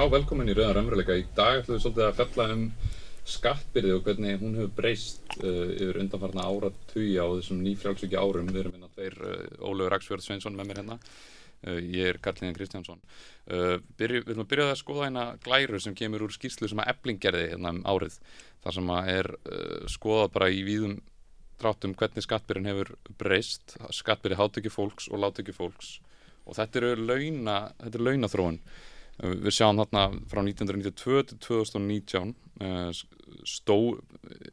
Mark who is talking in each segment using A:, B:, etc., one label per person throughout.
A: Já, velkomin í Rauðan Raunveruleika. Í dag ætlum við svolítið að fjalla um skattbyrði og hvernig hún hefur breyst uh, yfir undanfarna áratugi á þessum nýfrjálfsvíkja árum. Við erum hérna tveir uh, Ólaugur Raksfjörð Sveinsson með mér hérna. Uh, ég er Karl-Líðan Kristjánsson. Byrju, við ætlum að byrja að skoða eina glæru sem kemur úr skýrslu sem að ebling gerði hérna um árið. Það sem að er skoðað bara í víðum dráttum hvernig skattbyrðin hefur breyst, skattbyrði hátöki fólks og látöki fólks og þetta eru launa, þetta er launaþróun. Við sjáum þarna frá 1992 til 2019 stó,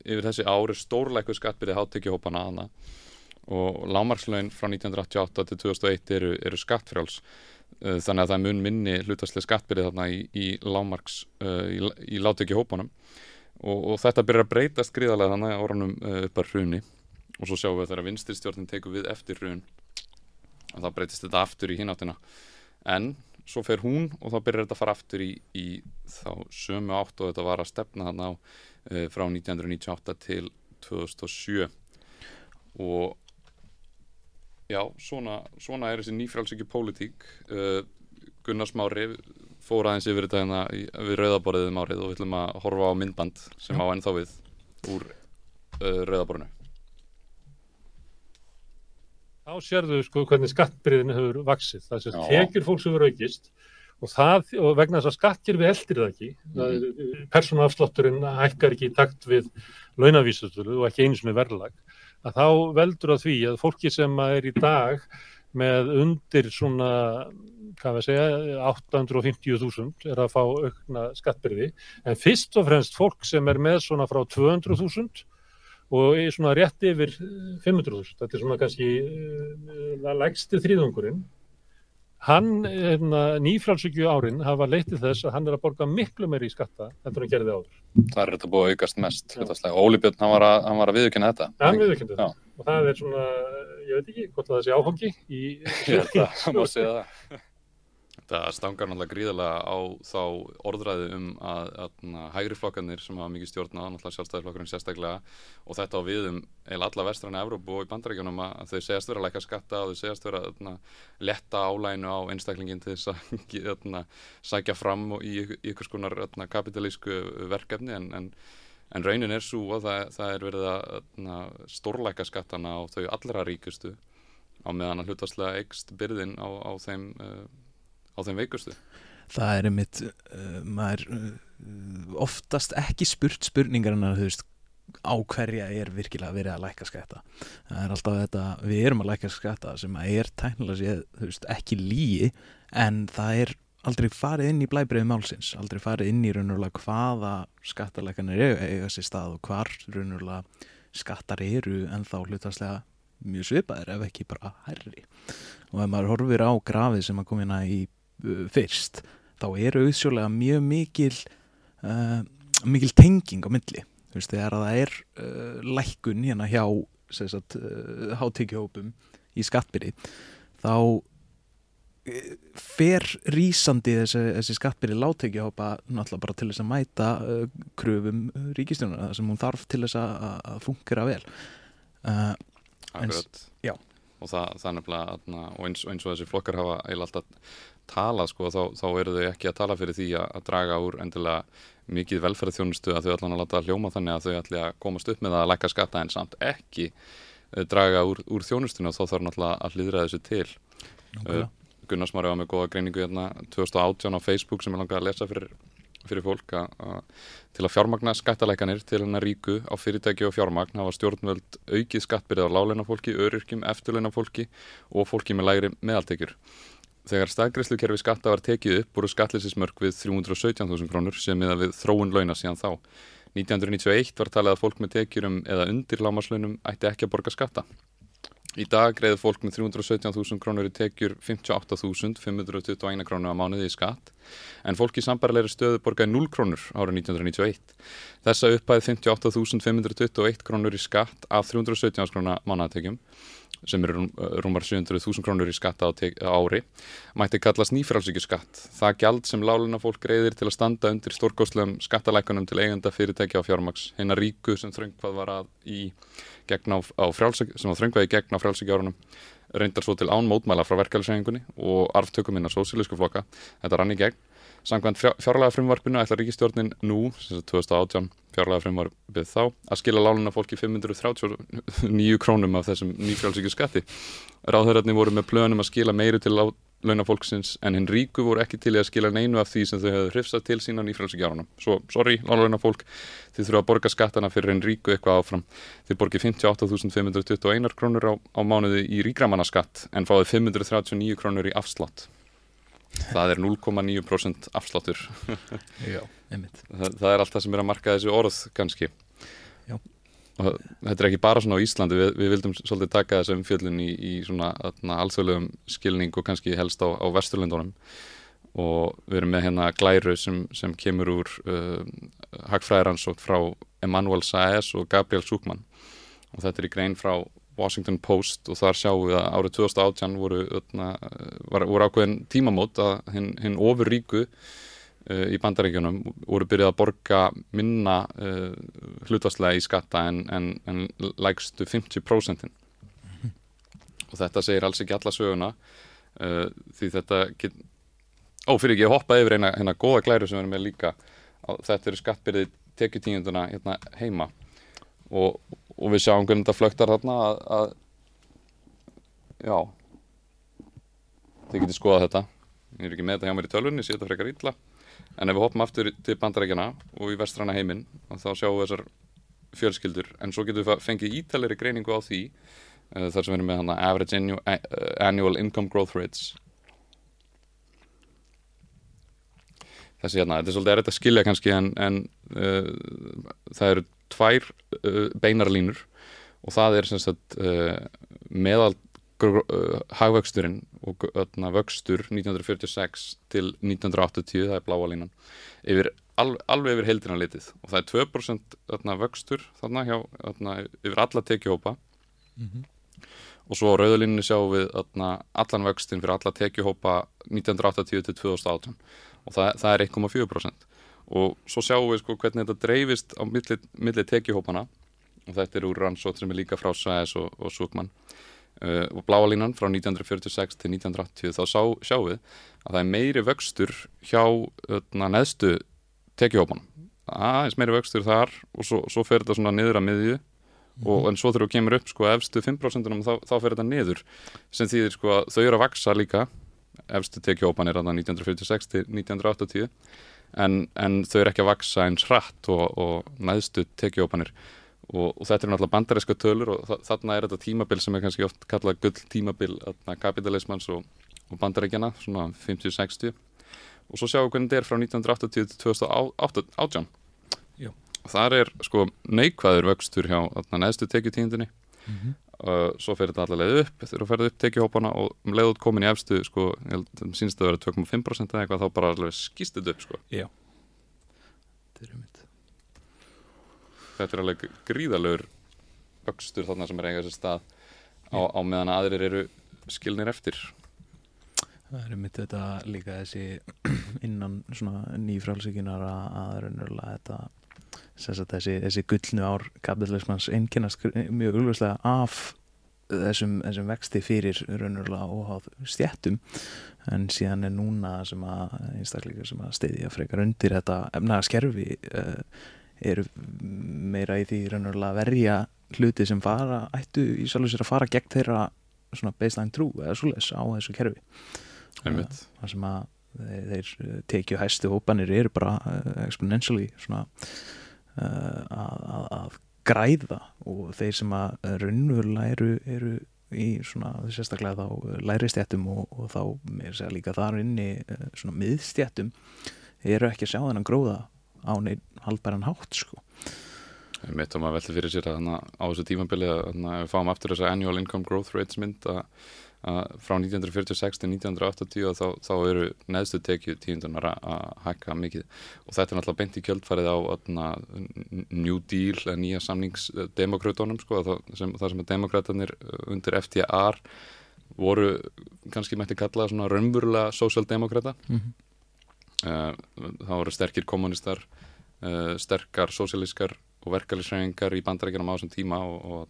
A: yfir þessi ári stórleiku skattbyrði hátekihópana aðna og lámarslaun frá 1988 til 2001 eru, eru skattfrjáls. Þannig að það er mun minni hlutaslega skattbyrði þarna í, í lámarks í, í látekihópanum og, og þetta byrjar að breytast gríðarlega þannig að orðanum upp að hruni. Og svo sjáum við þegar vinstirstjórnin tekur við eftir hrun og þá breytist þetta aftur í hináttina en svo fer hún og þá byrjar þetta að fara aftur í, í þá sömu átt og þetta var að stefna þarna á uh, frá 1998 til 2007 og já, svona, svona er þessi nýfrálsiki pólitík. Uh, Gunnar Smári fór aðeins yfir þetta hérna við rauðaborðiðum árið og við ætlum að horfa á myndband sem á ennþá við úr uh, rauðaborðinu
B: Þá sérðu sko hvernig skattbyrðin hefur vaksið. Það sem tekjur fólks hefur aukist og, það, og vegna þess að skattir við eldir það ekki. Mm. Personafslotturinn hækkar ekki í takt við launavísastölu og ekki eins með verðlag. Að þá veldur að því að fólki sem er í dag með undir svona, hvað við segja, 850.000 er að fá aukna skattbyrði. En fyrst og fremst fólk sem er með svona frá 200.000 og er svona rétt yfir 500.000, þetta er svona kannski uh, lægsti þrýðungurinn hann, hérna, nýfrálsugju árin hafa leitið þess að hann er að borga miklu meiri í skatta það hann gerði áður.
A: Það er þetta búið að aukast mest Óli Björn, hann var að, að viðkynna þetta.
B: Ja, Hann viðkynna þetta. Og það er svona, ég veit ekki, hvort það sé áfangi í
A: Ég held að það má segja það Það stangar náttúrulega gríðarlega á þá orðræði um að, að hægri flokkarnir sem hafa mikið stjórna, náttúrulega sjálfstæðiflokkurinn sérstaklega og þetta á við um eða alla vestræna Evrópu og í bandarækjunum að þau segjast vera að læka skatta og þau segjast vera að letta álæginu á einstaklingin til þess að sækja fram í, í ykkur skonar kapitalísku verkefni. En, en, en raunin er svo að það, það er verið að stórlæka skattana á þau allra ríkustu á meðan að hlutastlega eigst byrðin á, á þeim uh, á þeim veikustu?
C: Það er einmitt uh, maður uh, oftast ekki spurt spurningar en að þú veist á hverja er virkilega verið að læka skatta. Það er alltaf þetta, við erum að læka skatta sem að er tæknilega séð veist, ekki líi en það er aldrei farið inn í blæbreiði málsins aldrei farið inn í raunverulega hvaða skattalækanir eiga, eiga sér stað og hvar raunverulega skattar eru en þá hlutastlega mjög svipaðir ef ekki bara herri og ef maður horfir á grafið sem að koma hérna í fyrst þá eru auðsjólega mjög mikil uh, mikil tenging á myndli þú veist þegar það er uh, lækkun hérna hjá uh, hátíkjópum í skattbyrði þá fer rýsandi þessi, þessi skattbyrði láttekihópa náttúrulega bara til þess að mæta kröfum ríkistjónuna sem hún þarf til þess að, að fungera vel.
A: Akkurat, en, já. Og það, það er nefnilega, og eins, eins og þessi flokkar hafa eiginlega alltaf talað sko, þá, þá eru þau ekki að tala fyrir því að, að draga úr endilega mikið velferðarþjónustu að þau ætla að láta hljóma þannig að þau ætla að komast upp með að lækka skatta en samt ekki uh, draga úr, úr þjónustinu og þá þarf náttúrulega að hlýðra þessu til uh, Gunnarsmári var með góða greiningu hérna 2018 á Facebook sem ég langaði að lesa fyrir fyrir fólk að, að til að fjármagna skattalækanir til hennar ríku á fyrirtæki og fjármagn hafa stjórnvöld aukið skattbyrðið á láleina fólki, öryrkjum, eftirleina fólki og fólki með lægri meðaltekjur. Þegar staðgreifslukerfi skatta var tekið upp voru skattlýsismörk við 317.000 krónur sem miða við þróun launa síðan þá. 1991 var talið að fólk með tekjurum eða undir lámaslaunum ætti ekki að borga skatta. Í dag greiði fólk með 317.000 krónur í tekjur 58.521 krónur á mánuði í skatt en fólk í sambarleiri stöðu borgaði 0 krónur árið 1991. Þessa uppæði 58.521 krónur í skatt af 317 krónar mánuðatekjum sem eru rúmar 700.000 krónur í skatt á ári, mætti kallast nýfrálsíkjuskatt. Það gjald sem láluna fólk greiðir til að standa undir stórgóðslegum skattalækunum til eigenda fyrirtækja á fjármaks, hérna ríku sem þröngvað var að í gegn á, á frjálsík, sem þröngvað í gegn á frjálsíkjárunum, reyndar svo til án mótmæla frá verkefælisæðingunni og arftökum inn á sósílísku flokka, þetta rann í gegn Samkvæmt fjárlega frumvarpinu ætla ríkistjórnin nú, sem sagt 2018 fjárlega frumvarpið þá, að skila lánuna fólki 539 krónum af þessum nýfrálsíkju skatti. Ráðhörarni voru með plönum að skila meiru til launafólksins en hinn ríku voru ekki til að skila neinu af því sem þau hefðu hrifsað til sína nýfrálsíkjárunum. Svo, sorry, lánlaunafólk, þið þurfa að borga skattana fyrir hinn ríku eitthvað áfram. Þið borgi 58.521 krónur á, á mánuði í ríkramannaskatt en fáið 539 krónur í afslátt það er 0,9% afsláttur.
C: Já,
A: það, það er allt það sem er að marka þessu orð kannski.
C: Já.
A: og þetta er ekki bara svona á Íslandi. Við, við vildum svolítið taka þessu umfjöldin í, í svona alþjóðlegum skilning og kannski helst á, á Vesturlundunum og við erum með hérna glæru sem, sem kemur úr uh, hagfræðaransótt frá Emanuel Saez og Gabriel Súkmann og þetta er í grein frá Washington Post og þar sjáum við að árið 2018 voru, öðna, var, voru ákveðin tímamót að hinn, hinn ofur ríku uh, í bandaríkjunum voru byrjað að borga minna uh, hlutastlega í skatta en, en, en lægstu 50% mm -hmm. og þetta segir alls ekki alla söguna uh, því þetta get... ó fyrir ekki að hoppa yfir eina hérna góða glæru sem erum með líka þetta eru skattbyrðið tekjutíunduna hérna heima og og við sjáum hvernig þetta flöktar þarna að, að já. Þið getur skoðað þetta. Ég er ekki með þetta hjá mér í tölvunni, ég sé þetta frekar ítla en ef við hoppum aftur til bandarækjana og í vestræna heiminn þá sjáum við þessar fjölskyldur. En svo getum við fengið ítalegri greiningu á því uh, þar sem við erum með hana average uh, annual income growth rates þessi hérna, þetta er svolítið erriðt að skilja kannski en, en uh, það eru tvær uh, beinarlínur og það er sem sagt uh, meðal uh, hagvöxturinn og öðna, vöxtur 1946 til 1980, það er bláa línan yfir, al, alveg yfir heildina litið og það er 2% öðna, vöxtur þarna hjá, öðna, yfir alla tekjuhópa mm -hmm. og svo á rauðalínunni sjáum við allan vöxtin fyrir alla tekjuhópa 1980 til 2018 og það, það er 1,4% og svo sjáum við sko hvernig þetta dreifist á milli, milli tekihópana og þetta er úr rannsótt sem er líka frá Sæs og, og Súkmann uh, og bláalínan frá 1946 til 1980 þá sá, sjáum við að það er meiri vöxtur hjá öðna, neðstu tekihópana aðeins meiri vöxtur þar og svo, svo fer þetta svona niður að miðju. Og en svo þegar þú kemur upp sko efstu 5% þá, þá fer þetta niður. Sem þýðir sko að þau eru að vaksa líka efstu tekihópan er að það 1946 til 1980 en, en þau eru ekki að vaksa eins hratt og, og næðstu tekjópanir og, og þetta er náttúrulega bandaríska tölur og þarna er þetta tímabil sem er kannski oft kallað gull tímabil kapitalismans og, og bandaríkjana svona 50-60 og svo sjáum við hvernig þetta er frá 1980 til 2018 og þar er sko neikvæður vöxtur hjá næðstu tekjutíndinni mm -hmm. Uh, svo fer þetta allavega upp. Þegar þú ferði upp tekihópana og um leiðut komin í efstu sko, ég held að það sínst að vera 2,5% eða eitthvað þá bara allavega skýst þetta upp sko.
C: Já. Þetta er ummitt
A: Þetta er alveg gríðalögur öxtur þarna sem er eiga þessi stað á, á meðan aðrir eru skilnir eftir.
C: Það er ummitt þetta líka þessi innan svona nýfrálsíkinar að það er unverulega þetta þessi, þessi gullnu ár kapitalismans einkennast mjög ulverslega af þessum, þessum vexti fyrir raunverulega óháð stjættum en síðan er núna sem að einstakleikar sem að stiðja frekar undir þetta efnaða skerfi uh, eru meira í því raunverulega að verja hluti sem fara ættu í sjálf og sér að fara gegn þeirra svona baseline trú eða svoleiðs á þessu kerfi.
A: Uh,
C: það sem að þeir, þeir tekju hæstu hópanir eru bara uh, exponentially svona Uh, að, að græða og þeir sem að raunverulega eru, eru í svona sérstaklega þá læri stjættum og, og þá mér segja líka þar inni uh, svona miðstjættum eru ekki að sjá þennan gróða á neitt halbæran hátt sko.
A: Mitt og maður veldi fyrir sér að á þessu tímabili að við fáum aftur þessa annual income growth rates mynd að frá 1946 til 1980 þá, þá eru neðstu tekju tíundunar að hækka mikið og þetta er náttúrulega beint í kjöldfarið á atna, New Deal, nýja samningsdemokrátunum sko, sem, sem að demokraterni undir FTR voru kannski mætti kalla svona raunverulega sósjaldemokrata mm -hmm. uh, það voru sterkir kommunistar uh, sterkar sósjalískar og verkefliðsræðingar í bandarækjunum á þessum tíma og, og,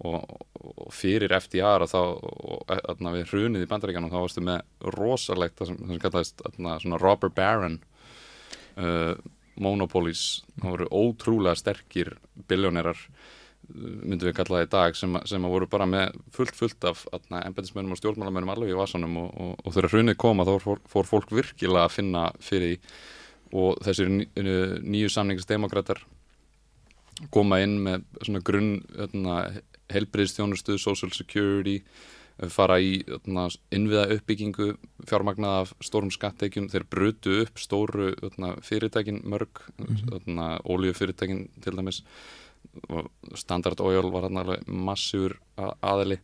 A: og, og fyrir FDR þá, og, atna, við hrunið í bandaríkanum þá varstu með rosalegt það sem, sem kallaðist atna, svona robber baron uh, monopolies. Það voru ótrúlega sterkir biljónerar myndum við kalla það í dag sem, sem voru bara með fullt fullt af embedismennum og stjórnmálamennum alveg í vasanum og, og, og þegar hrunið koma þá fór, fór fólk virkilega að finna fyrir því. Og þessir ný, nýju samningsdemokrater koma inn með svona grunn helbriðstjónustu, social security fara í hérna, innviða uppbyggingu fjármagnað af stórum skatteikjum, þeir brutu upp stóru hérna, fyrirtækin mörg -hmm. oljufyrirtækin til dæmis. Standard Oil var alveg massífur aðeli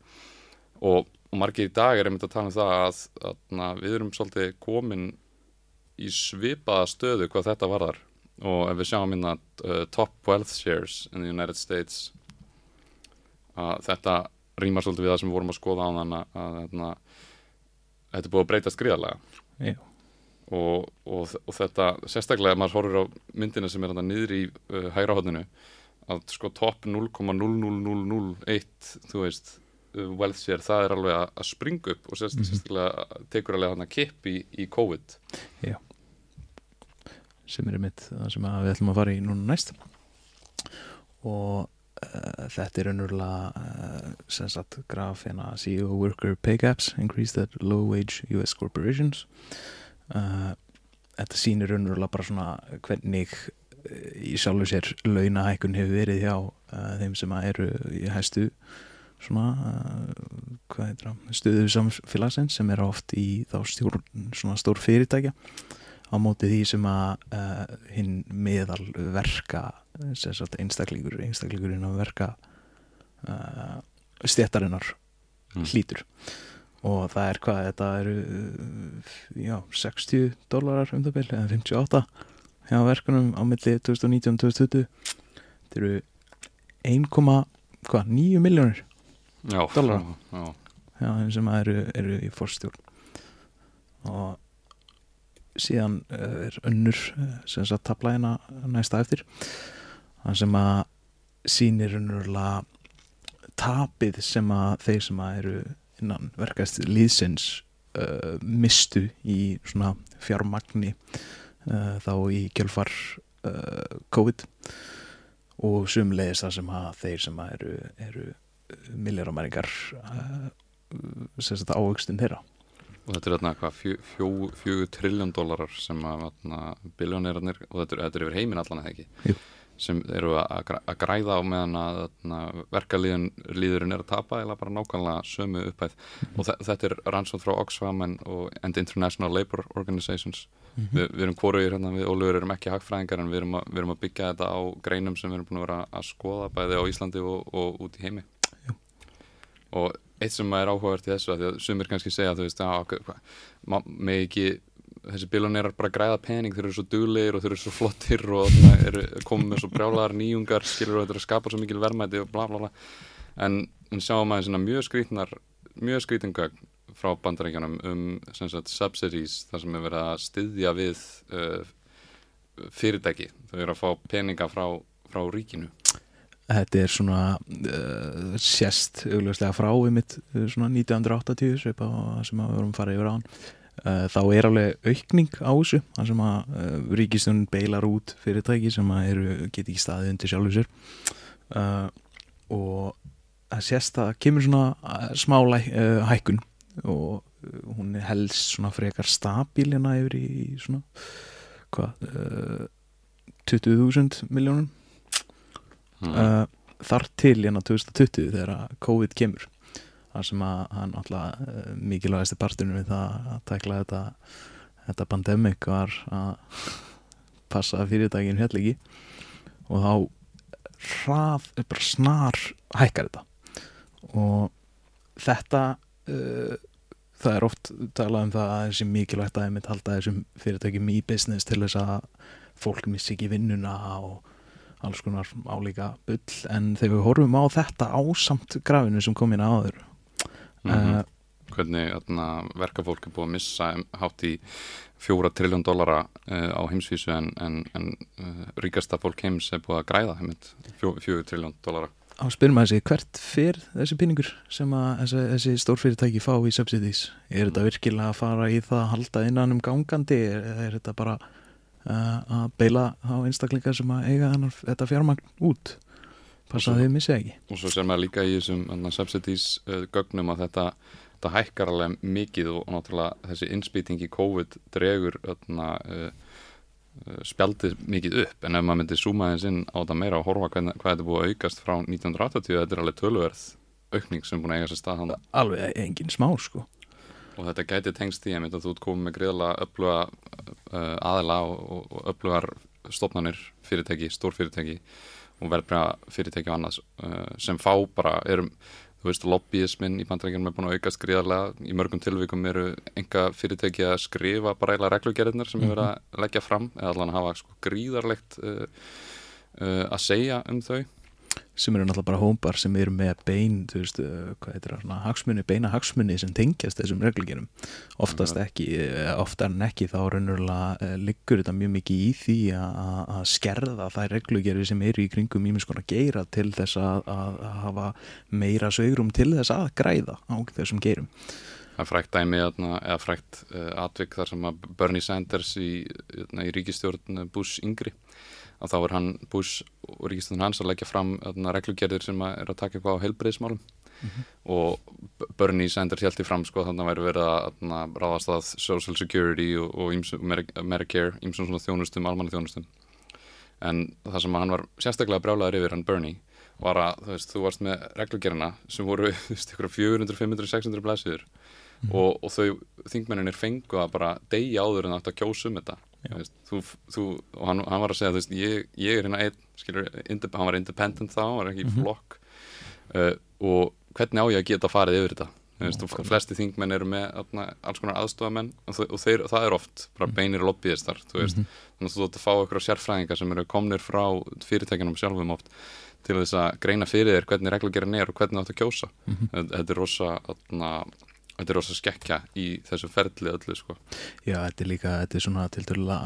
A: og, og margir í dag er einmitt að tala um það að, að við erum svolítið komin í svipaða stöðu hvað þetta varðar. Og ef við sjáum inn að uh, top wealth shares in the United States að þetta rýmar svolítið við það sem við vorum að skoða á þann að, að þetta er búið að breytast gríðarlega
C: yeah.
A: og, og, og þetta sérstaklega ef maður horfur á myndina sem er hann niður í uh, hægra hodninu að sko topp 0,00001 þú veist uh, wealth share það er alveg að springa upp og sérst, mm -hmm. sérstaklega tekur alveg hann að kipp í, í COVID
C: Já sem er mitt það sem við ætlum að fara í núna næst og uh, þetta er unnurlega uh, sem sagt graf hérna CEO worker pay gaps increased at low wage US corporations. Uh, þetta sýnir unnurlega bara svona hvernig í sjálfu sér launahækun hefur verið hjá uh, þeim sem eru í hæstu svona uh, stuðu samfélagsins sem er oft í þá stjórn, svona stór fyrirtækja á móti því sem að uh, hinn meðal verka einstaklingur einstaklingurinn að verka stjættarinnar mm. hlítur og það er hvað, þetta eru já, 60 dólarar um það byrju, eða 58 hjá verkunum á milli 2019-2020 þetta eru 1,9 miljónir dólar sem eru, eru í fórstjórn og síðan eh, er önnur eh, sem sagt tabla hérna næsta eftir þann sem að sínir önnurlega tapið sem að þeir sem að eru innan verkast líðsins uh, mistu í svona fjármagni uh, þá í kjölfar uh, COVID og sumlegis það sem að þeir sem að eru, eru milljaramæringar sem þetta ávöxtinn þeirra
A: og þetta er þarna hvað fjögur trilljón dólarar sem að biljónirarnir og þetta er, þetta er yfir heiminn allan eða ekki
C: Jú.
A: Sem eru að, að græða á meðan að verkalíðin líðurinn er að tapa eða bara nákvæmlega sömu upphæð mm. og þetta er rannsóð frá Oxfam og and International Labour Organizations mm -hmm. Vi, við erum hvorugir hérna við Ólur erum ekki hagfræðingar en við erum, að, við erum að byggja þetta á greinum sem við erum búin að vera að skoða bæði á Íslandi og, og út í heimi
C: Jú.
A: og eitt sem er áhugavert í þessu að því að sumir kannski segja þú veist að með ekki þessi biljónerar bara græða pening þeir eru svo duglegir og þeir eru svo flottir og eru komið með svo brjálagar nýjungar skilur og þetta er að skapa svo mikil verðmæti og bla bla bla. En, en sjáum að mjög skrítnar mjög skrítingögn frá bandaríkjanum um sagt, subsidies þar sem er verið að styðja við uh, fyrirtæki. Þau eru að fá peninga frá, frá ríkinu.
C: Þetta er svona uh, sérst augljóslega frá við mitt uh, svona 1980 sem við vorum farið yfir á hann uh, þá er alveg aukning á þessu þar sem að uh, ríkistun beilar út fyrirtæki sem að eru, geti ekki staðið undir sjálfur sér. Uh, og það sérst að kemur svona uh, smá hækkun og hún er helst svona frekar stabilina yfir í svona hvað 20.000 miljónum mm. uh, þar til hérna 2020 þegar COVID kemur þar sem að hann alltaf uh, mikilvægast parturinn við það að tækla þetta, þetta pandemik var að passa fyrirtækin hér ekki. Og þá hrað, bara snar hækkar þetta. Og þetta uh, það er oft talað um það að þessi mikilvægt að ég mynd halda þessum fyrirtækjum í business til þess að fólk missi ekki vinnuna og alls konar álíka bull. En þegar við horfum á þetta ásamt grafinu sem kom inn áður
A: mm -hmm. uh, Hvernig verka fólk er búið að missa hátt í fjóra trilljón dollara uh, á heimsvísu en, en, en uh, ríkasta fólk heims er búið að græða fjó, fjóra trilljón dollara.
C: Á spyrum að þessi hvert fyrr þessi pinningur sem að þessi, þessi stórfyrirtæki fá í subsidies? Er þetta virkilega að fara í það að halda innan um gangandi? Eða er þetta bara uh, að beila á einstaklingar sem að eiga þennan, þetta fjármagn út passa að þið missi ekki?
A: Og svo ser maður líka í þessum subsidies uh, gögnum að þetta, þetta hækkar alveg mikið og, náttúrulega þessi innspýting í COVID dregur öðna uh, spjaldið mikið upp. En ef maður myndir zooma þess inn á þetta meira og horfa hvað, hvað þetta búið að aukast frá 1980 þetta er alveg tölverð aukning sem búin að eiga sér stað hann.
C: alveg engin smá sko.
A: Og þetta gæti tengst í að þú ert komið með greiðlega öfluga uh, aðila og, og öflugar stofnanir fyrirtæki, stór fyrirtæki og verðbræða fyrirtæki og annars uh, sem fá bara erum þú veist, lobbyismin í bandrækjum er búin að auka skriðarlega, í mörgum tilvíkum eru enga fyrirtæki að skrifa bara eila reglugerðinir sem hefur verið að leggja fram eða allan að hafa sko, gríðarlegt uh, uh, að segja um þau
C: sem eru náttúrulega bara hómbar sem eru með bein, þú veist, uh, hvað heitir það hagsmunni, beina hagsmunni sem tengjast þessum reglugerum, oftast ekki uh, oftar en ekki þá raunverulega uh, liggur þetta mjög mikið í því að skerða þær reglugeru sem eru í kringum ímins konar geira til þess að, hafa meira sögrum til þess að græða á þessum geirum.
A: Það er frækt dæmi eða frækt atvik þar sem að Bernie Sanders í, í ríkistjórn Bush yngri að þá er hann Bush og ríkistöðun hans að leggja fram reglugerðir sem að er að taka eitthvað á heilbreyðismálum mm -hmm. og Bernie Sanders held í fram sko þannig að væri verið að ráðast að Social Security og, og ímsum, Medicare, ímsum svona þjónustum, almanna þjónustum en það sem hann var sérstaklega brjálaður yfir hann Bernie var að þú veist, þú varst með reglugerðina sem voru, þú veist, ykkur 400, 500, 600 blæsiður mm -hmm. og, og þau þingmenninir fengu að bara degi áður en þetta kjósum þetta veist, þú, þú, og hann, hann var að segja veist, ég, ég er hérna einn, skilur, hann var independent þá, hann var ekki í mm -hmm. flokk uh, og hvernig á ég að geta farið yfir þetta Veist, og flesti þingmenn eru með alls konar aðstofamenn og, og þeir, það er oft bara mhm. beinir lobbyistar þú veist, mm -hmm. þannig að þú ætti að fá okkur sérfræðingar sem eru komnir frá fyrirtækjanum sjálfum oft til þess að greina fyrir þér hvernig reglugerinn er og hvernig þú ætti að kjósa mm -hmm. þetta er rosa atna, þetta er rosa skekkja í þessu ferli öllu sko.
C: Já, þetta er líka, þetta er svona til dörla,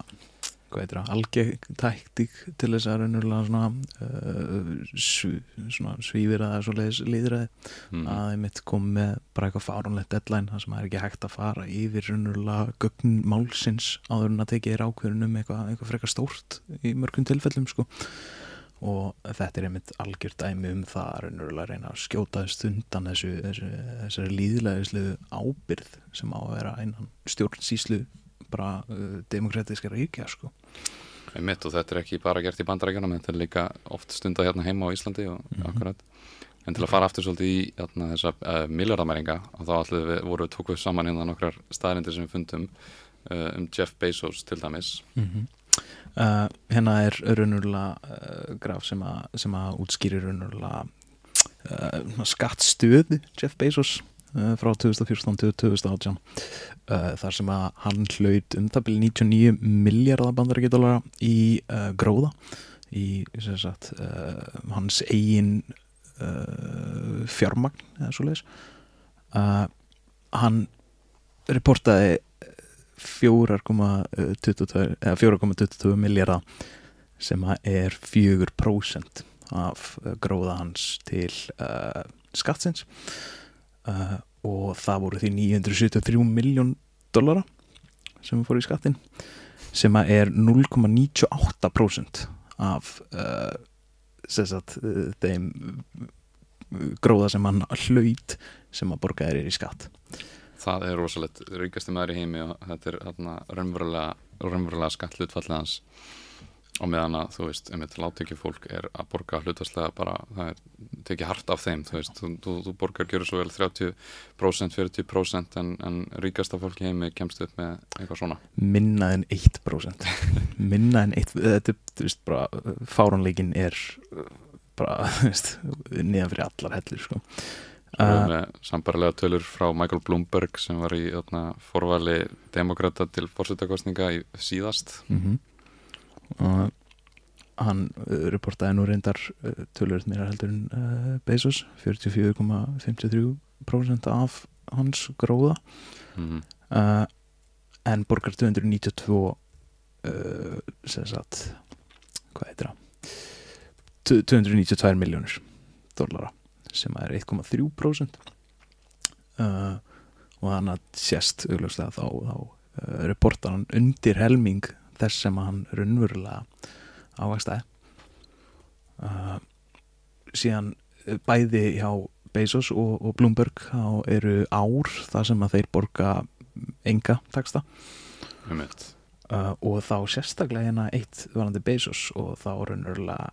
C: hvað heitir það, algegtæktík til þess að raunverulega svona, uh, sv, svona svífir að það er svo leiðræði mm. að það er mitt komið með bara eitthvað fárunlegt deadline það sem er ekki hægt að fara yfir raunverulega gögn málsins áður en að tekið er ákverðunum eitthvað, eitthvað frekar stórt í mörgum tilfellum sko og þetta er einmitt algjört dæmi um það að reyna að skjóta stundan þessu, þessu, þessari líðilegislu ábyrð sem á að vera einan stjórnsíslu bara uh, demokratíska ríkja sko.
A: Einmitt og þetta er ekki bara gert í bandarækjunum, þetta er líka oft stunda hérna heima á Íslandi og mm -hmm. akkurat en til að fara aftur svolítið í hérna, þessa uh, miljardamæringa og þá allir við voru tókuð saman hérna nokkrar staðrindir sem við fundum uh, um Jeff Bezos til dæmis mm -hmm.
C: Uh, hérna er raunurlega uh, graf sem að, sem að útskýrir raunurlega uh, skattstöðu Jeff Bezos frá 2014 til 2018 þar sem að hann hlaut um það byrju 99 miljardar bandarækjadólara í gróða í sagt, hans eigin fjármagn eða svo leiðis hann reportaði 4,22 miljardar sem er 4% af eh, gróða hans til uh, skattsins. Uh, og það voru því 973 miljón dollara sem fór í skattin sem er 0,98% af uh, sagt, þeim gróða sem hann hlaut sem að borga er í skatt
A: það er rosalegt ríkasti maður í heimi og þetta er hérna raunverulega, raunverulega skatt hlutfallið hans. Og meðan að þú veist, einmitt láttekið fólk er að borga hlutastlega bara, það er tekið hart af þeim, þú veist, þú, þú, þú borgar gerur svo vel 30%, 40% en, en ríkasta fólk í heimi kemst upp með eitthvað svona.
C: Minna en 1% Minna en 1%, þetta er, þú veist, bara fáranleikin er bara, þú veist, niðan fyrir allar hellir, sko
A: uh, sambarlega tölur frá Michael Bloomberg sem var í öðna, forvali demokrata til fórsettakostninga í síðast.
C: Mm -hmm. og hann uh, reportaði nú reyndar uh, tölur mér heldur en uh, Bezos 44,53% af hans gróða. Mm -hmm. uh, en borgar 292 uh, sem sagt hvað heitir það? 292 miljónir dollara sem er 1,3% uh, og þannig að sést augljóslega þá, þá uh, reportar hann undir helming þess sem hann raunverulega ávakstaði uh, síðan uh, bæði hjá Bezos og, og Bloomberg þá eru ár þar sem að þeir borga enga taksta
A: Einmitt.
C: uh, og þá sérstaklega hérna eitt varandi Bezos og þá raunverulega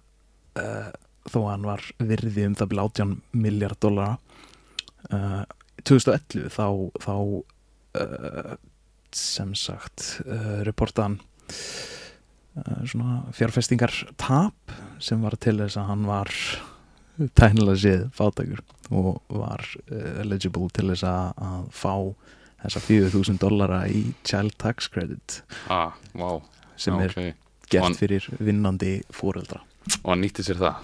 C: uh, þó að hann var virði um það byrja 18 miljard dollara. Uh, 2011 þá, þá uh, sem sagt uh, reportaðan uh, svona fjárfestingar tap sem var til þess að hann var tæknilega séð fátakur og var eligible til þess að, fá þessa 4000 dollara í child tax credit.
A: Ah, wow.
C: sem
A: Já,
C: er gert fyrir vinnandi fóreldra
A: og hann nýtti sér það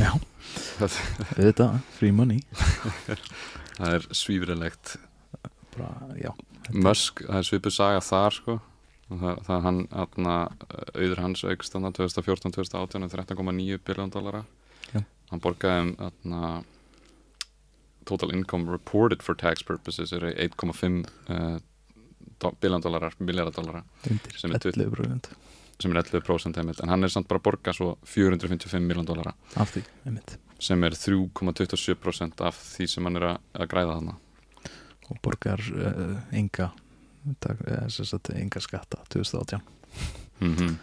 C: Já. Þetta, free money.
A: Það er svífrilegt Musk, það er svipuð saga þar sko. Það, það hann atna, auður hans aukst þannig 2014-2018 um 13,9 biljón dollara.
C: Já.
A: hann borgaði um total income reported for tax purposes er 1,5 uh, biljón dollara. Sem er
C: 11%
A: sem er 11% heimild en hann er samt bara að borga svo 455 miljón
C: einmitt.
A: Sem er 3,27% af því sem hann er að, að græða þarna.
C: Og borgar uh, enga eh, enga skatta 2018
A: mm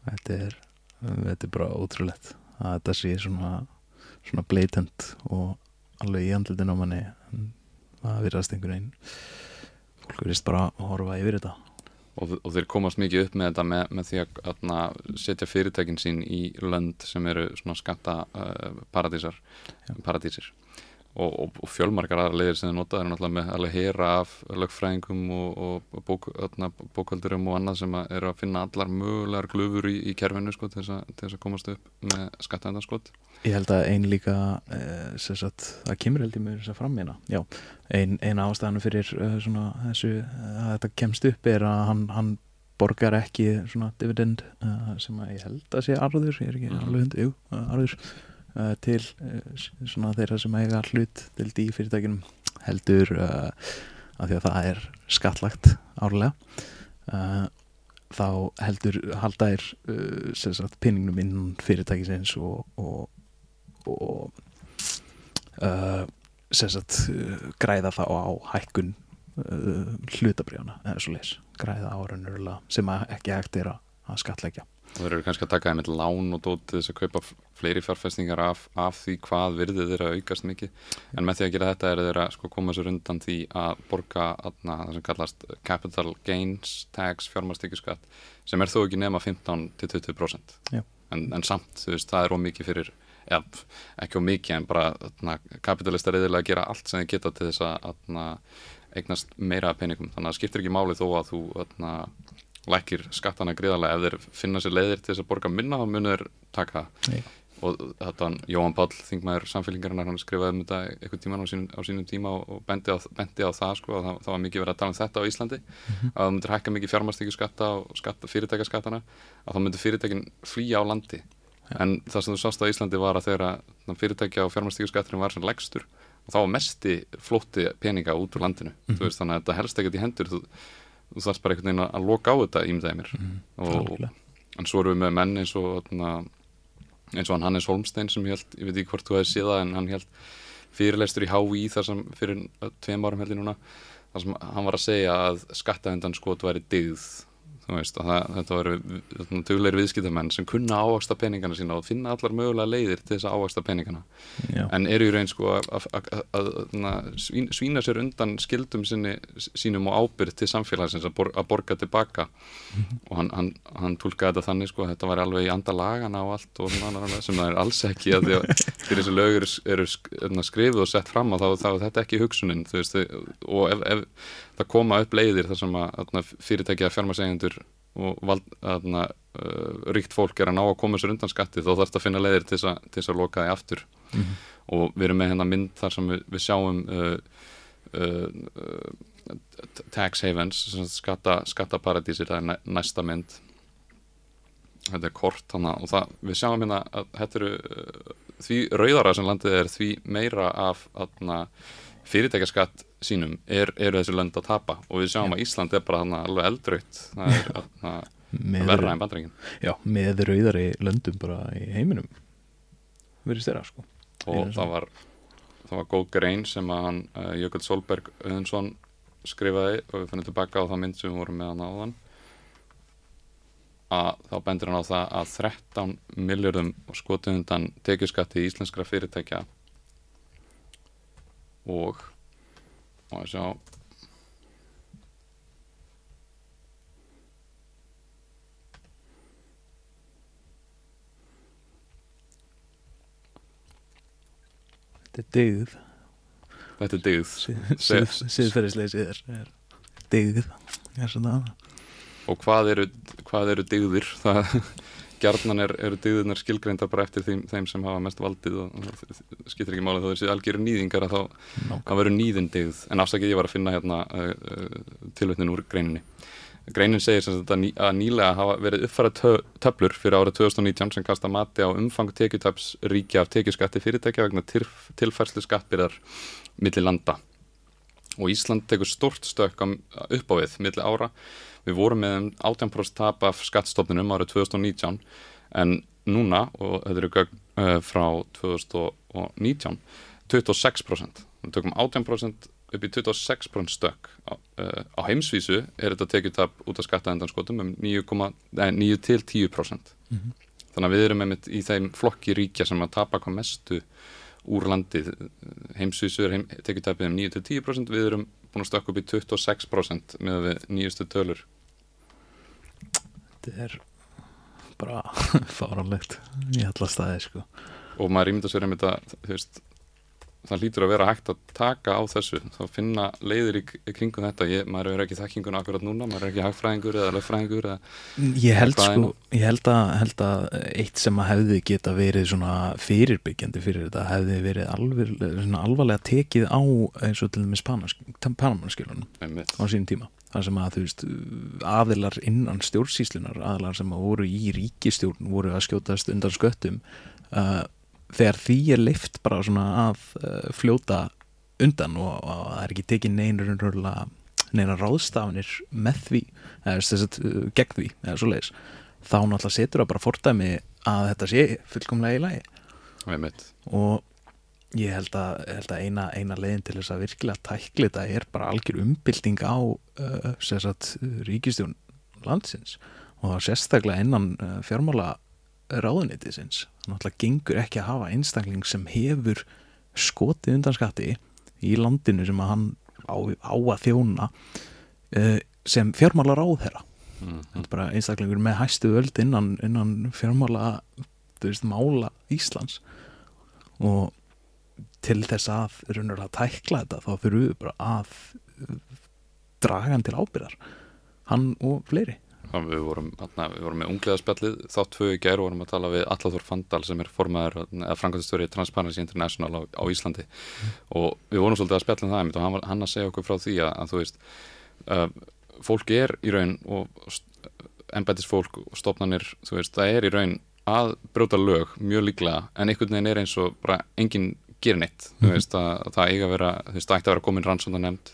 C: þetta er, þetta er bara ótrúlegt að þetta sé svona svona blatant og alveg í andlutin á manni. Það virðast einhvern veginn fólk virðist bara að horfa yfir þetta
A: og, og þeir komast mikið upp með þetta með, með því að atna, setja fyrirtækin sín í lönd sem eru svona skatta uh, paradísar paradísir og, og, og fjölmargar aðra leiðir sem þeir nota er náttúrulega með alveg hera af lögfræðingum og, og bók, atna, bókvöldurum og annað sem að eru að finna allar mögulegar glufur í, í kerfinu sko, til, þess að, að komast upp með skattaendarskot
C: Ég held að ein líka eh, sagt, það kemur held ég með þess að fram hérna. Já, ein, ein ástæðan fyrir uh, svona þessu uh, að þetta kemst upp er að hann, hann borgar ekki svona dividend uh, sem að ég held að sé arður, ég er ekki
A: Mhm.
C: alveg hund, jú, arður uh, til uh, svona þeirra sem eiga hlut til í fyrirtækinum heldur uh, að því að það er skattlagt árlega uh, þá heldur halda sem sagt pinningnum innan fyrirtækisins og, og og sagt græða það á hækkun hlutabrjána græða á raunverulega sem ekki hægt er að skatleggja
A: þeir eru kannski að taka þeim eitt lán og dót til þess að kaupa fleiri fjárfestingar af, af því hvað virðið þeirra aukast mikið. En með því að gera þetta er þeirra sko koma sér undan því að borga atna, það sem kallast capital gains tax fjármastíkjuskatt sem er þó ekki nema 15-20%
C: Já.
A: en, en samt þú veist það er ómikið fyrir ja, ekki ómikið en bara atna, kapitalistar eðilega að gera allt sem þeir geta til þess að atna, eignast meira peningum. Þannig að það skiptir ekki máli þó að þú lækir skattana gríðarlega. Ef þeir finna sér leiðir til þess að borga minna þá munur þeir taka það. Og þetta Jóhann Páll, þingmaður samfélgingarinnar hann skrifaði um þetta einhvern tíman á sínum, á sínum tíma og, og bendi, á, bendi á það sko, að það, það var mikið verið að tala um þetta á Íslandi. Að það myndir hækka mikið fjármastíkju skatta og skatta, fyrirtækaskattana að þá myndir fyrirtækin flýja á landi. En það sem þú sást á Íslandi var að þegar fyrirtækja og fjármastíkju skatturinn var sem legstur og þá var mesti flótti peninga út úr landinu. Þú veist þannig að þetta helst ekkert í hendur. Þú, þú þarfst bara einhvern veginn að loka á þetta ímdaði mér og,
C: Algjörlega.
A: en svo erum við með menn eins og eins og hann Hannes Holmstein sem held, ég veit ekki hvort þú hefði séð það en hann held fyrirlestur í HÍ þar sem fyrir tveim árum held ég núna þar sem hann var að segja að skattavendan skot væri þú veist, að það, þetta voru dugleir viðskiptamenn sem kunna ávaksta peningana sína og finna allar mögulega leiðir til þess að ávaksta peningana.
C: Já,
A: en eru í raun sko að, að, að, að, að svín- svína sér undan skildum sinni, sínum og ábyrð til samfélagsins að, bor, borga tilbaka. Og hann, hann, hann tólkaði þetta þannig sko að þetta var alveg í anda lagana og allt og annað, sem það er alls ekki að því að þessi lög eru, hérna, skrifuð og sett fram og þá, þá er þetta ekki hugsunin veist, og ef, ef það koma upp leiðir þar sem að fyrirtækja fjármasegendur og vald, þarna, uh, ríkt fólk er að ná að koma sér undan skatti þá þarf þetta að finna leiðir til þess að, loka því aftur
C: Mhm.
A: og við erum með hérna mynd þar sem við, við sjáum uh, uh, uh, tax havens skatta, skattaparadísir það er næ, næsta mynd þetta er kort hana, og það, við sjáum hérna að þetta eru uh, því rauðara sem landið er því meira af atna, fyrirtækjaskatt sínum er, eru þessi lönd að tapa. Og við sjáum
B: Já.
A: að Ísland er bara alveg eldraut það er atna,
C: með,
A: verra en bandringin
C: já, með rauðari löndum bara í heiminum. Verið styrra sko.
A: Og það var það var góð grein sem að hann uh, Jökull Solberg Öðinsson skrifaði og við finnum tilbaka á það mynd sem við vorum með hann áðan. Að þá bendur hann á það að 13 miljardum skotið undan tekjuskatti íslenskra fyrirtækja og og að sjá.
C: Þetta er dygð.
A: Þetta er
C: er dygð. Er svona
A: og hvað eru, eru dyggðir það gjarnan er, eru dyggðirnar skilgreindar bara eftir þeim, þeim sem hafa mest valdið og skiptir ekki máli. Þá þessi algjöru nýðingar að þá það verður nýðin dyggð. En afsakið ég var að finna hérna uh, uh, tilvitnin úr greininni. Greinin segir sem að, ný, að nýlega hafa verið uppfæra tö, töflur fyrir árið 2019 sem kasta mati á umfang tekjutaps ríkja af tekjuskatti fyrirtækja vegna tilf, tilfærslu skattbyrðar milli landa. Og Ísland tekur stort stök upp á við milli ára við vorum með um 18% tap af skattstofnunum árið 2019 en núna, og þetta eru gögn uh, frá 2019 26% við tökum 18% upp í 26% stök. Á, uh, á heimsvísu er þetta tekjutap út af skattaendanskotum um 9, nei, 9 til 10%
C: Mhm.
A: þannig að við erum einmitt í þeim flokki ríkja sem að tapa hvað mestu úr landið heimsvísu er heim, tekjutapið um 9 til 10% við erum búin að stökka upp í 26% með við nýjustu tölur.
C: Þetta er bara fáranlegt í alla staði sko.
A: Og maður ímynda sér einmitt að þú veist, það lítur að vera hægt að taka á þessu, þá finna leiðir í, kringum þetta, ég, maður er ekki þekkingun akkurat núna, maður er ekki hagfræðingur eða lögfræðingur eða,
C: Ég held sko, ég held að, held að eitt sem að hefði geta verið svona fyrirbyggjandi fyrir þetta hefði verið alveg, svona alvarlega tekið á eins og til dæmis Panamaskilunum
A: einmitt,
C: á sínum tíma. Það sem að þú veist aðilar innan stjórnsýslunar, aðilar sem að voru í ríkistjórn voru að skjótast undan sköttum uh, þegar því er leift bara svona að uh, fljóta undan og, og það er ekki tekið raunverulega neina ráðstafanir með því eða þess að uh, gegn því eða svo leiðis þá náttúrulega setur það bara fordæmi að þetta sé fullkomlega í lagi. Og ég held að, held að eina, eina leiðin til þess að virkilega tækli þetta er bara algjör umbylting á uh, sem sagt, ríkistjón landsins og sérstaklega innan fjármála ráðunitisins náttúrulega gengur ekki að hafa einstakling sem hefur skotið undan skatti í landinu sem að hann á, á að þjóna uh, sem fjármála ráðherra
A: mm,
C: er bara einstaklingur með hæstu völd innan, innan fjármála veist, mála Íslands. Og til þess að raunverulega tækla þetta þá þurfum við bara að draga hann til ábyrðar hann og fleiri
A: við, vorum, við vorum með ungliðaspjallið þátt tvö í gær og vorum að tala við Allathor Fandal sem er formaður eða framkvæmstöri Transparency International á, á Íslandi. Og við vorum svolítið að spjalla um það einmitt og hann, var, hann að segja okkur frá því að, að þú veist uh, fólk er í raun og embætisfólk og stofnanir þú veist, það er í raun að brjóta lög mjög líklega en einhvern veginn er eins og bara enginn gerir neitt, þú
C: Mhm.
A: veist að, að það eiga að vera, þú veist, það ætti að vera komin rannsónda nefnd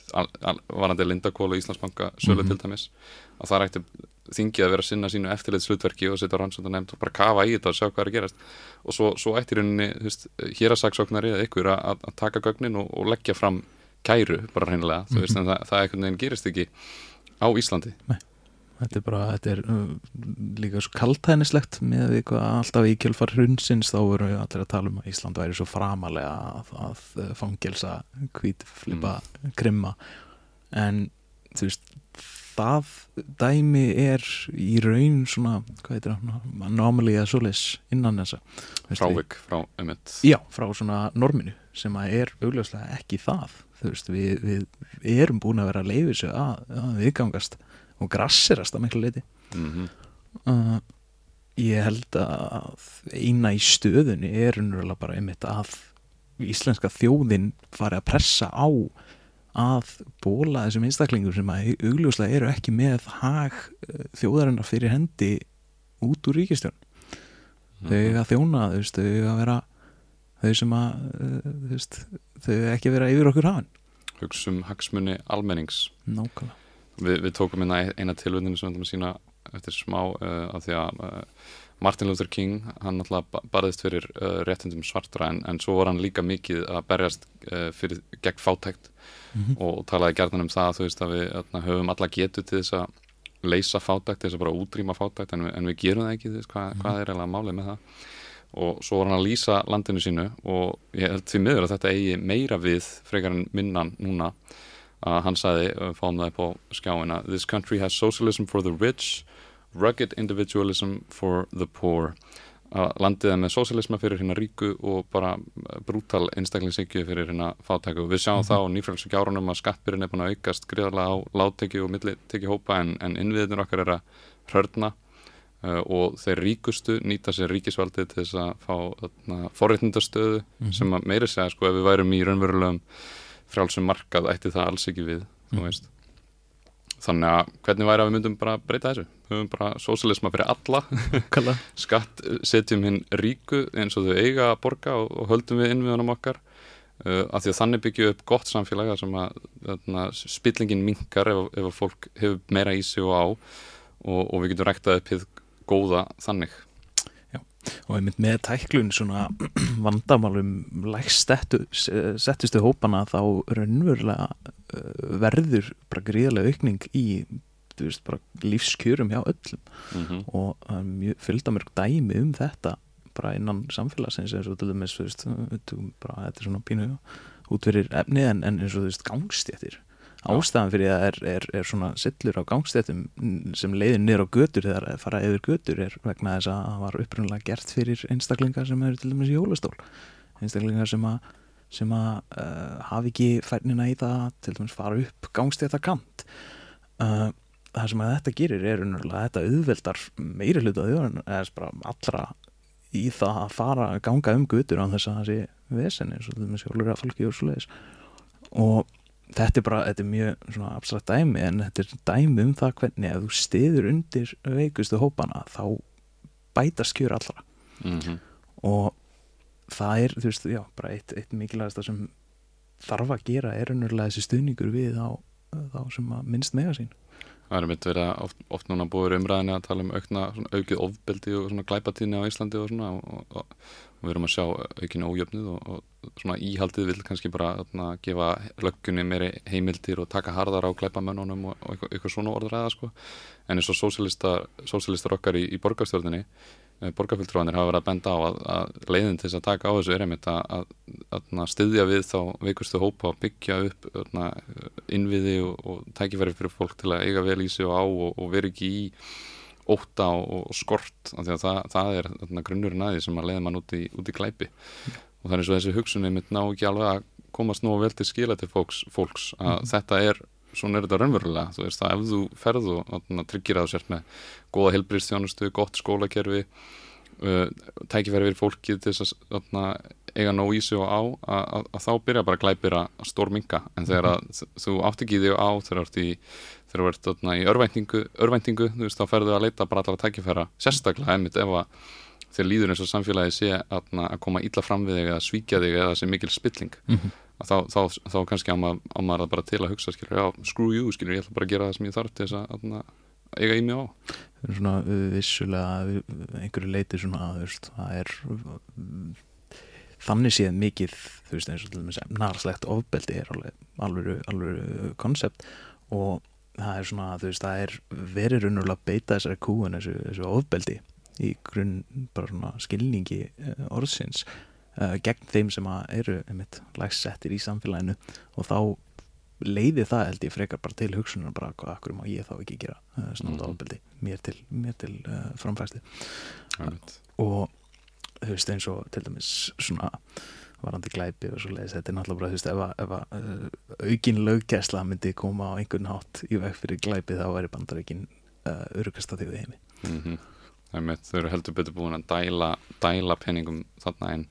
A: varandi Lindakól og Íslandsbanka sölu
C: Mhm.
A: til dæmis að það ætti þingið að vera að sinna sínu eftirleitt slutverki og setja rannsónda nefnd og bara kafa í þetta og sjá hvað er að gerast. Og svo, svo ætti rauninni, þú veist, hér að saksóknari eða ykkur að, að- taka gögnin og, og leggja fram kæru bara hreinlega, þú veist, en það, það gerist ekki á Íslandi
C: þetta er bara, þetta er uh, líka svo kaltænislegt með því hvað alltaf í kjölfar hrunsins þá voru allir að tala um að Ísland væri svo framalega að, að fangelsa hvít flipa krimma. En þú veist það dæmi er í raun svona, hvað heitir það anomaly að svoleiðis innan þessa. Við-
A: frávik frá emitt
C: Já, frá svona norminu sem að er augljóslega ekki það. Þú veist, við, við, við erum búin að vera að leiði þessu að, að viðgangast og grassirast að miklu leiti
A: mm
C: uh, ég held að eina í stöðunni er unnurlega bara einmitt að íslenska þjóðin fari að pressa á að bóla þessum einstaklingur sem að augljóslega eru ekki með hag uh, þjóðarinnar fyrir hendi út úr ríkistjón þau eiga að þjóna, þau eiga að vera þau sem að uh, þau ekki vera yfir okkur hafin.
A: Hugsum hagsmunni almennings.
C: Nákvæmlega
A: Vi, Við tókum hérna eina tilvöndinu sem við ætlum að sína eftir smá uh, af því að uh, Martin Luther King, hann náttúrulega barðist fyrir uh, réttindum svartra en, en svo var hann líka mikið að berjast fyrir gegn fátækt
C: mm -hmm.
A: og talaði gerðan um það veist að við öðna, höfum alla getu til þess að leysa fátækt, til þess að bara útrýma fátækt en, en við gerum það ekki, þess, hvað,
C: Mhm.
A: hvað er eiginlega málið með það og svo var hann að lýsa landinu sínu og ég held því miður að þetta eigi meira við frekar en minnan núna að hann sagði, uh, fáum það upp á skjáina This country has socialism for the rich rugged individualism for the poor að landið með sósialisma fyrir hérna ríku og bara brútal einstaklingsíkju fyrir hérna fátæku við sjáum
C: Mhm.
A: þá á nýfrælsum gjárunum að skattbyrjun er búin að aukast gríðarlega á látteki og milliteki hópa en, en innviðinur okkar er að hrörna uh, og þeir ríkustu nýta sér ríkisvaldið til þess að fá forréttindastöðu
C: Mhm.
A: sem að meiri segja sko ef við værum í raunverulegum frjálsum markað ætti það alls ekki við veist. Þannig að hvernig væri að við myndum bara breyta þessu? Við höfum bara sósialisma fyrir alla. Skatt setjum hinn ríku eins og þau eiga að borga og, og höldum við innviðunum okkar. Uh, af því að þannig byggju upp gott samfélag sem að þarna, spillingin minkar ef, ef fólk hefur meira í sig og á og, og við getum ræktað upp hið góða þannig
C: og einmitt með tæklun svona vandamálum settustu hópana þá raunverulega uh, verður bara gríðarlega aukning í veist, lífskjörum hjá öllum
A: mm -hmm.
C: og það er mjög fylgdamörg dæmi um þetta bara innan samfélagsins eins og til dæmis, þetta er svona pínu út fyrir efni en, en eins og þú veist, gangstéttir ástæðan fyrir það er, er, er svona sillur á gangstéttum sem leiðir niður á götur þegar það fara yfir götur er vegna þess að það var upprunnulega gert fyrir einstaklingar sem eru til dæmis í jólastól. Einstaklingar sem að sem að uh, hafi ekki færnina í það til dæmis fara upp gangstéttakant uh, það sem að þetta gerir er unnurlega þetta auðveldar meiri hluta allra í það að fara að ganga um gutur á þess að það sé vesen eins og til dæmis hjólur að fólki og svo leiðis og þetta er bara, þetta er mjög svona abstrakt dæmi en þetta er dæmi um það hvernig ef þú stiður undir veikustu hópana þá bætast kjör allra
A: Mm -hmm.
C: og það er, þú veist, já, bara eitt, eitt mikilvægast sem þarf að gera er unnurlega þessi stuðningur við á þá sem að minnst mega sín
A: Það er mitt verið að oft, oft núna búið umræðinni að tala um aukna, svona, aukið ofbeldi og svona glæpatíðni á Íslandi og svona og, og, og við erum að sjá aukin ójöfnuð og, og svona íhaldið vil kannski bara þarna, gefa löggunni meiri heimildir og taka harðar á glæpamönnunum og, eitthvað, eitthvað svona orðræða sko. En eins og sósialistar, sósialistar okkar í, í borgarstjórninni borgarfylgtróðanir hafa verið að benda á að, að leiðin til þess að taka á þessu er einmitt að, að, að styðja við þá veikustu hópa að byggja upp öðna, innviði og, og tækifæri fyrir fólk til að eiga vel í sig og á og, og vera ekki í óta og, og skort af því að það, það er grunnurinn aðeins sem að leiða mann út í, út í glæpi og eins og þessi hugsunni mitt ná ekki alveg að komast nú vel til skila til fólks, fólks að
C: Mhm.
A: þetta er svona er þetta raunverulega, þú veist að ef þú ferð og tryggir að þú sért með góða helbriðstjónustu, gott skólakerfi uh, tækifæri fyrir fólkið til þess að eiga nóg í sig og á að, að, þá byrja bara glæpir að stórminga en þegar að þú átt ekki í þig á þegar þú ert í, þegar þú ert öðna, í örvæntingu, örvæntingu þú veist, þá ferðu að leita bara allar að tækifæra sérstaklega einmitt ef að þegar líður eins og samfélagi sé að, að koma illa fram við þig eða svíkja þig eða sé mikil spilling.
C: Mm -hmm.
A: Þá, þá, þá kannski á maður, á maður að bara til að hugsa skilur, já, screw you, skilur, ég ætla bara að gera það sem ég þarf til þess að, að, eiga í mig á.
C: Það er svona vissulega einhverju leiti svona veist, það er þannig séð mikið þú veist eins og til dæmis narslegt ofbeldi er alveg alveg, koncept og það er svona þú veist það er verið raunverulega að beita þessari kúin þessu, þessu ofbeldi í grunn bara svona skilningi uh, orðsins uh, gegn þeim sem að eru lægsettir í samfélaginu. Og þá leiði það held ég frekar bara til hugsunar bara hvað akkur má ég þá ekki gera uh, snóta
A: Mhm.
C: ofbeldi mér til, mér til uh, framfæsti og þú veist eins og til dæmis svona varandi glæpi og svo leiðis þetta er náttúrulega bara þú veist ef, að- ef að uh, aukin löggæsla myndi koma á einhvern hátt í veg fyrir glæpi þá væri bandaríkin uh, örugasta þjóði heimi.
A: Mm -hmm. Einmitt, þau eru heldur betur búin að dæla, dæla peningum þarna en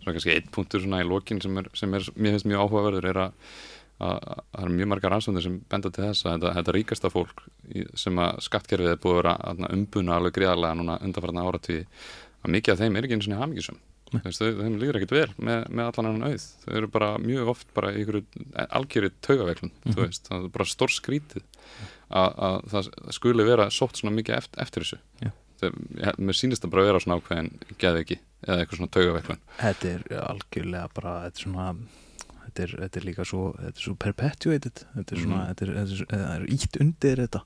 A: svona kannski eitt punktur svona í lokin sem er, sem er mér finnst mjög áhugaverður er að að að það eru mjög margar rannsóndir sem benda til þess að þetta, þetta ríkasta fólk í, sem að skattkerfið er búið að vera umbuna alveg greiðarlega núna undanfarnar áratví að mikið af þeim er ekki einu svona hamingisum þeim líður ekkert vel með, með allan annan auð þau eru bara mjög oft bara í algjörið taugaveiklun mm -hmm. það er bara stór skrítið að, að það skuli vera sótt svona mikið eftir, eftir þessu
C: Já.
A: Mér sýnist það bara að vera svona ákveðin geði ekki, eða eitthvað svona taugaveiklun
C: Þetta er algjörlega bara þetta er svona þetta er, þetta er líka svo, þetta er svo perpetuated þetta er svona, mm þetta, er, ítt undir þetta.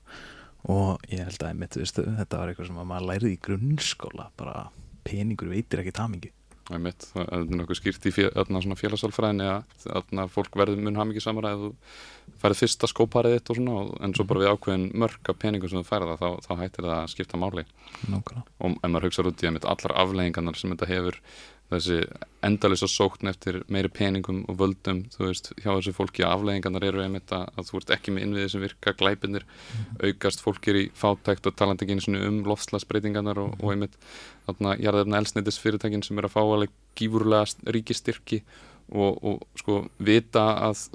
C: Og ég held að einmitt, veistu, þetta var eitthvað sem maður lærið í grunnskóla bara peningur veitir ekki tamingi
A: Það er mitt, það er nokkuð skýrt í félagsálfræðin eða fólk verður mun haf mikið samar að þú færið fyrsta skóparið þitt og svona en svo bara við ákveðin mörg af peningum sem þú færða þá, þá hættir það að skipta máli
C: Nókala.
A: og ef maður hugsaður út í að allar afleggingarnar sem þetta hefur þessi endalisa sókn eftir meiri peningum og völdum, þú veist, hjá þessu fólki að afleggingarnar eru einmitt að, að þú ert ekki með innviðið sem virka glæpinir mm. aukast fólk er í fátækt og talandi ekki um lofslagsbreytingarnar og, og einmitt þarna jarðarna elsneitis fyrirtækin sem er að fá alveg gífurlega ríkistyrki og, og sko vita að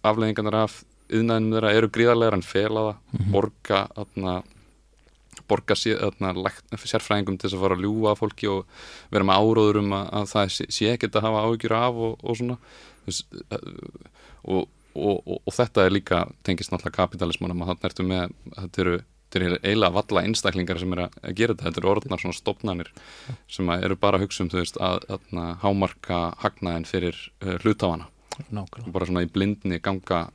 A: afleggingarnar af yðnaðinum þeirra eru gríðarlegar en felaða, mm -hmm. borga þarna borga sérfræðingum til þess að fara að ljúa fólki og vera með áróður um að, að það sé, sé ekkert að hafa áhyggjur af og, og svona. Og, og, og þetta er líka tengist náttúrulega kapitalismunum að þannig ertu með þetta eru, eru eiginlega valla einstaklingar sem er að gera þetta, þetta eru orðnar svona stopnarnir sem eru bara að hugsa um veist, að, að, að hámarka hagnaðin fyrir uh, hlutafana
C: og
A: bara svona í blindni ganga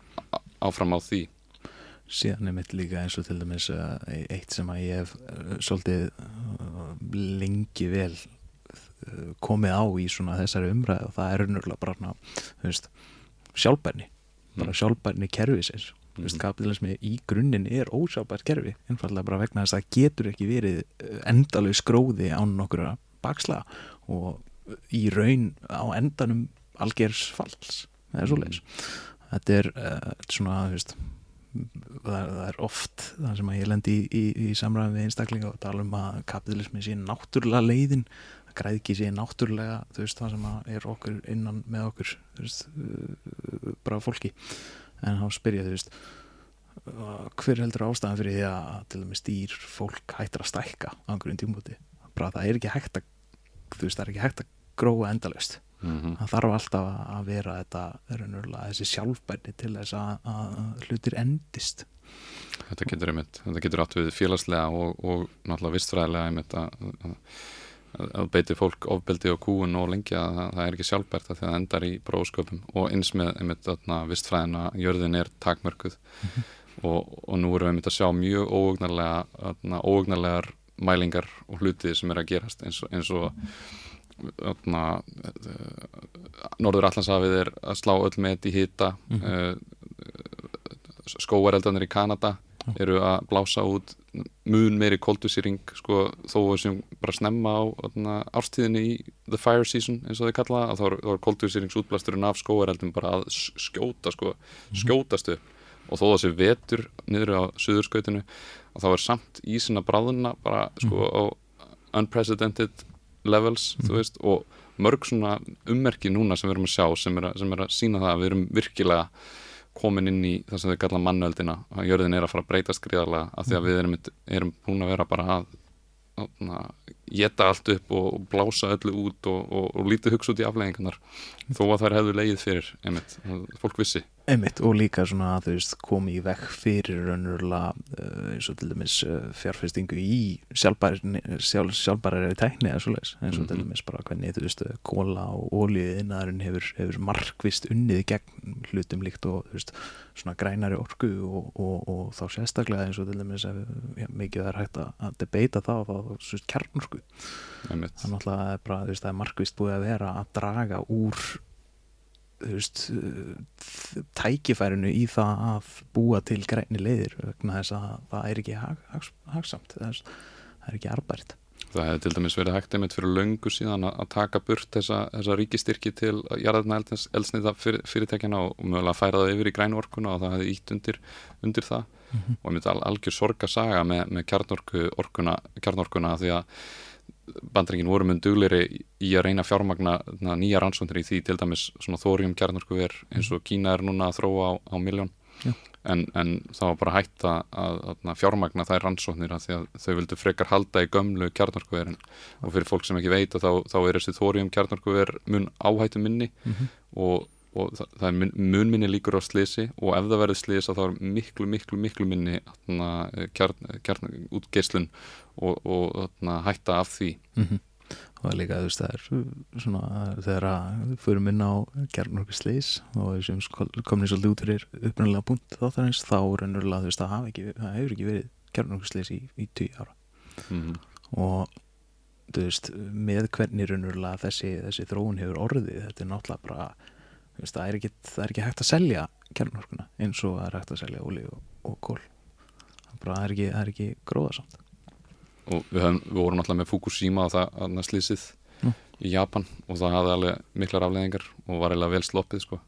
A: áfram á því
C: síðan er mitt líka eins og til dæmis eh, eitt sem að ég hef eh, svolítið eh, lengi vel komið á í svona þessari umræð og það er unnurlega bara veist, sjálfbærni bara mm. sjálfbærni kerfisins mm. veist, kapitalismi í grunninn er ósjálfbært kerfi einfallega bara vegna þess að það getur ekki verið endalug skróði án nokkur að baksla og í raun á endanum algjörsfalls það er svo leiðis mm. þetta er uh, svona, þú veist það, það er oft það sem að ég lendi í, í, í samræðum við einstaklinga og tala um að kapitalismi sé náttúrulega leiðin að græðki sé náttúrulega veist það sem er okkur innan með okkur veist uh, bara fólki. En þá spyr ég þú veist hver heldur ástæðan fyrir því að til dæmis stýr fólk hættir að stækka á einhverjum tímúti bara það er ekki hægt að þú veist það er ekki hægt að gróa endalust Mm -hmm. það þarf alltaf að vera þetta þessi sjálfbærni til þess að, að hlutir endist
A: Þetta getur einmitt, þetta getur átt við félagslega og, og náttúrulega vistfræðilega einmitt að, að, að beiti fólk ofbeldi og kúun og lengi að það, er ekki sjálfbært að það endar í bróðsköpum og eins með einmitt vistfræðina jörðin er takmörkuð mm -hmm. og, og nú erum við einmitt að sjá mjög óugnarlegar mælingar og hluti sem er að gerast eins og, eins og mm -hmm Norður Allandshafið er að slá öll með þetta í hýta mm -hmm. skóareldanir í Kanada eru að blása út mun meiri koldusýring sko, þó sem bara snemma á öðna, árstíðinni í the fire season eins og þau kalla að þá er koldusýringsútblasturinn af skóareldum bara að skjóta sko, mhm. skjótastu og þó sé vetur niður á suðurskautinu og þá er samt ísina bráðuna bara sko mm -hmm. á unprecedented levels mm. veist, og mörg svona ummerki núna sem við erum að sjá sem er að, sem er að sína það að við erum virkilega komin inn í það sem við kalla mannöldina að jörðin er að fara að breyta skriðarlega af því að við erum, erum hún að vera bara að geta allt upp og blása öllu út og, og, og lítið hugsa út í afleggingarnar þó að það hefðu leið fyrir einmitt, fólk vissi
C: Einmitt og líka svona að þú veist komi í vekk fyrir raunverulega uh, eins og til dæmis uh, fjárfestingu í sjálfbærari sjálf, tækni eins og mm -hmm. til dæmis bara hvernig þú veist kóla og ólíðinarinn hefur, hefur markvist unnið gegn hlutum líkt og þú veist svona grænari orku og, og, og þá sérstaklega eins og til dæmis ef ja, mikið er hægt að debeita það og þá kjarnorku.
A: Þannig
C: að það er bara þú veist það er markvist búið að vera að draga úr veist, tækifærinu í það að búa til græni leiðir vegna þess að það er ekki hag, hag, hagsamt, það er ekki arbært.
A: Það hefði til dæmis verið hægt einmitt fyrir löngu síðan að taka burt þessa, þessa ríkistyrki til jarðarna elsnita fyr, fyrirtækjana og mögulega að færa það yfir í grænu orkuna og það hefði ítt undir, undir það mm -hmm. og einmitt al, algjör sorgasaga með, með kjarnorku orkuna, kjarnorkuna því að bandringin voru mun dugleiri í að reyna fjármagna nýja rannsóndir í því til dæmis svona þórium kjarnorkuver eins og Kína er núna að þróa á, á miljón en, en það var bara hægt að, að, að fjármagna þær rannsóknir að því að þau vildu frekar halda í gömlu kjarnorkuverin. Og fyrir fólk sem ekki veit þá, þá er þessi þórium kjarnorkuver mun áhættu minni
C: Mhm.
A: og, og það, það er mun, minni líkur á slisi og ef það verður slisa þá er miklu, miklu, miklu minni atna, kjarn, kjarn, útgeislun og, og atna, hætta af því
C: Mhm. og líka þú veist það er svona þegar að fyrir minna á slís og þessum komin svolítið út fyrir upprunalega punkt þáttarins þá raunverulega þú veist það, hafa ekki, það hefur ekki verið slís í, í 10 ára
A: mm.
C: og þú veist með hvernig raunverulega þessi, þessi þróun hefur orðið þetta er náttúrulega bara það, er ekki, það er ekki hægt að selja gerðnorkuna eins og það er hægt að selja óli og, og kól það er, er ekki, ekki gróðasamt
A: og við, höfum, við vorum alltaf með Fukushima og það aðna slísið
C: Nú.
A: í Japan og það hafði alveg miklar afleðingar og var eiginlega vel sloppið sko.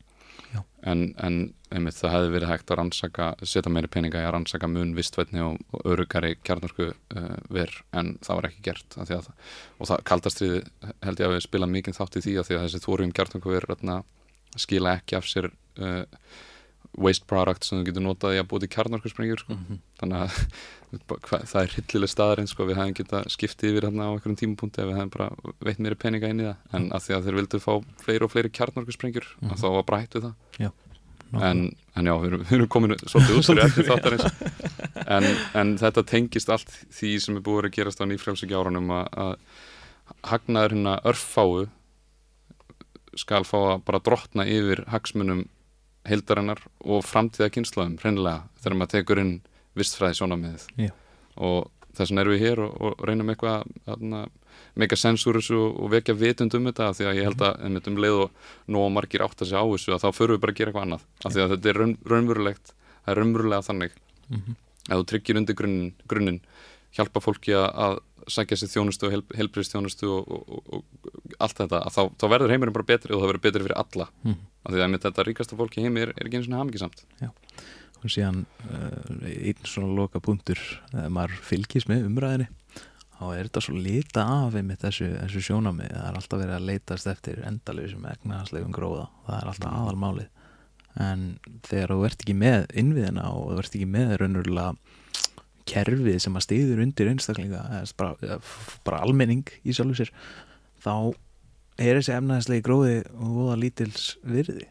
A: En, en einmitt, það hefði verið hægt að rannsaka setja meiri peninga í að rannsaka mun vistvætni og, og örugari kjarnorku uh, ver en það var ekki gert að að, og það kaldastriði held ég að við spila mikið þátt í því að því að þessi þórium kjarnorku ver skila ekki af sér uh, waste product sem þú getur notað í að búið til kjarnorkusprengjur sko.
C: mm -hmm.
A: þannig að hva- það er hryllileg staðarinn sko, við hefum getað skiptið yfir hérna á einhverjum tímapunkti ef við hefum bara veitt meiri peninga inn í það en að því að þeir vildu fá fleiri og fleiri kjarnorkusprengjur mm
C: Mhm.
A: þá var bara hætt við það
C: Nákvæmlega.
A: en, en já, við erum, við erum komin svolítið út fyrir eftir þáttarins en, en þetta tengist allt því sem er búið að gerast á að, að hagnaður hérna örfáu skal fá að bara drottna yfir hagsmunum heildarinnar og framtíða kynnslóðum hreinlega þegar maður tekur inn vistfræði sjónamiðið
C: Já.
A: og þess vegna erum við hér og, og reynum eitthvað að meika sens úr þessu og vekja vitund um þetta af því að ég held að einmitt um leið og nóg margir átt að segja á þessu að þá förum við bara að gera eitthvað annað af því að þetta er raun, raunverulegt það er raunverulega þannig
C: Mhm.
A: að þú tryggir undir grunninn, grunninn hjálpa fólki að, sækja sér þjónustu og heil, heilbriðstjónustu og, og, og, og allt þetta að þá, þá verður heimurinn bara betri og það verður betri fyrir alla.
C: Mhm.
A: af því að einmitt þetta ríkasta fólki heimi er, er ekki eins og hamingisamt
C: og síðan uh, einn svona loka punktur þegar maður fylgist með umræðinni þá er þetta svo lita af með þessu, þessu sjónamið það er alltaf verið að leitast eftir endalöfum egnaðslegum gróða, það er alltaf
A: Mm.
C: aðalmálið. En þegar þú ert ekki með innviðina og þú ert ekki með raunverulega kerfið sem að stiður undir einstaklinga bara, bara almenning í sjálfu sér þá er þessi efnaðslegi gróði og voða lítils virði.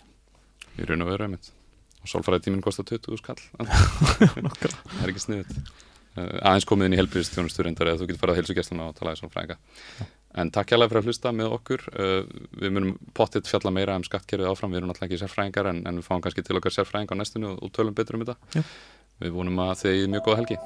A: Í raun og veru einmitt. Og sálfræði tíminn kostar 20 skall það er ekki sniðut uh, aðeins komið inn í helbriðstjónustu reyndar eða þú getur farið á heilsugjastluna og tala í sálfræðinga. En takk hérlega fyrir að hlusta með okkur. Uh, við munum pottitt fjalla meira um skattkerfið áfram, við erum alltaf ekki sérfræðingar en, en við fáum kannski til okkar sérfræðing á næstunni og, og tölum betur um þetta.
C: Já.
A: við vonum að þið mjög góða helgi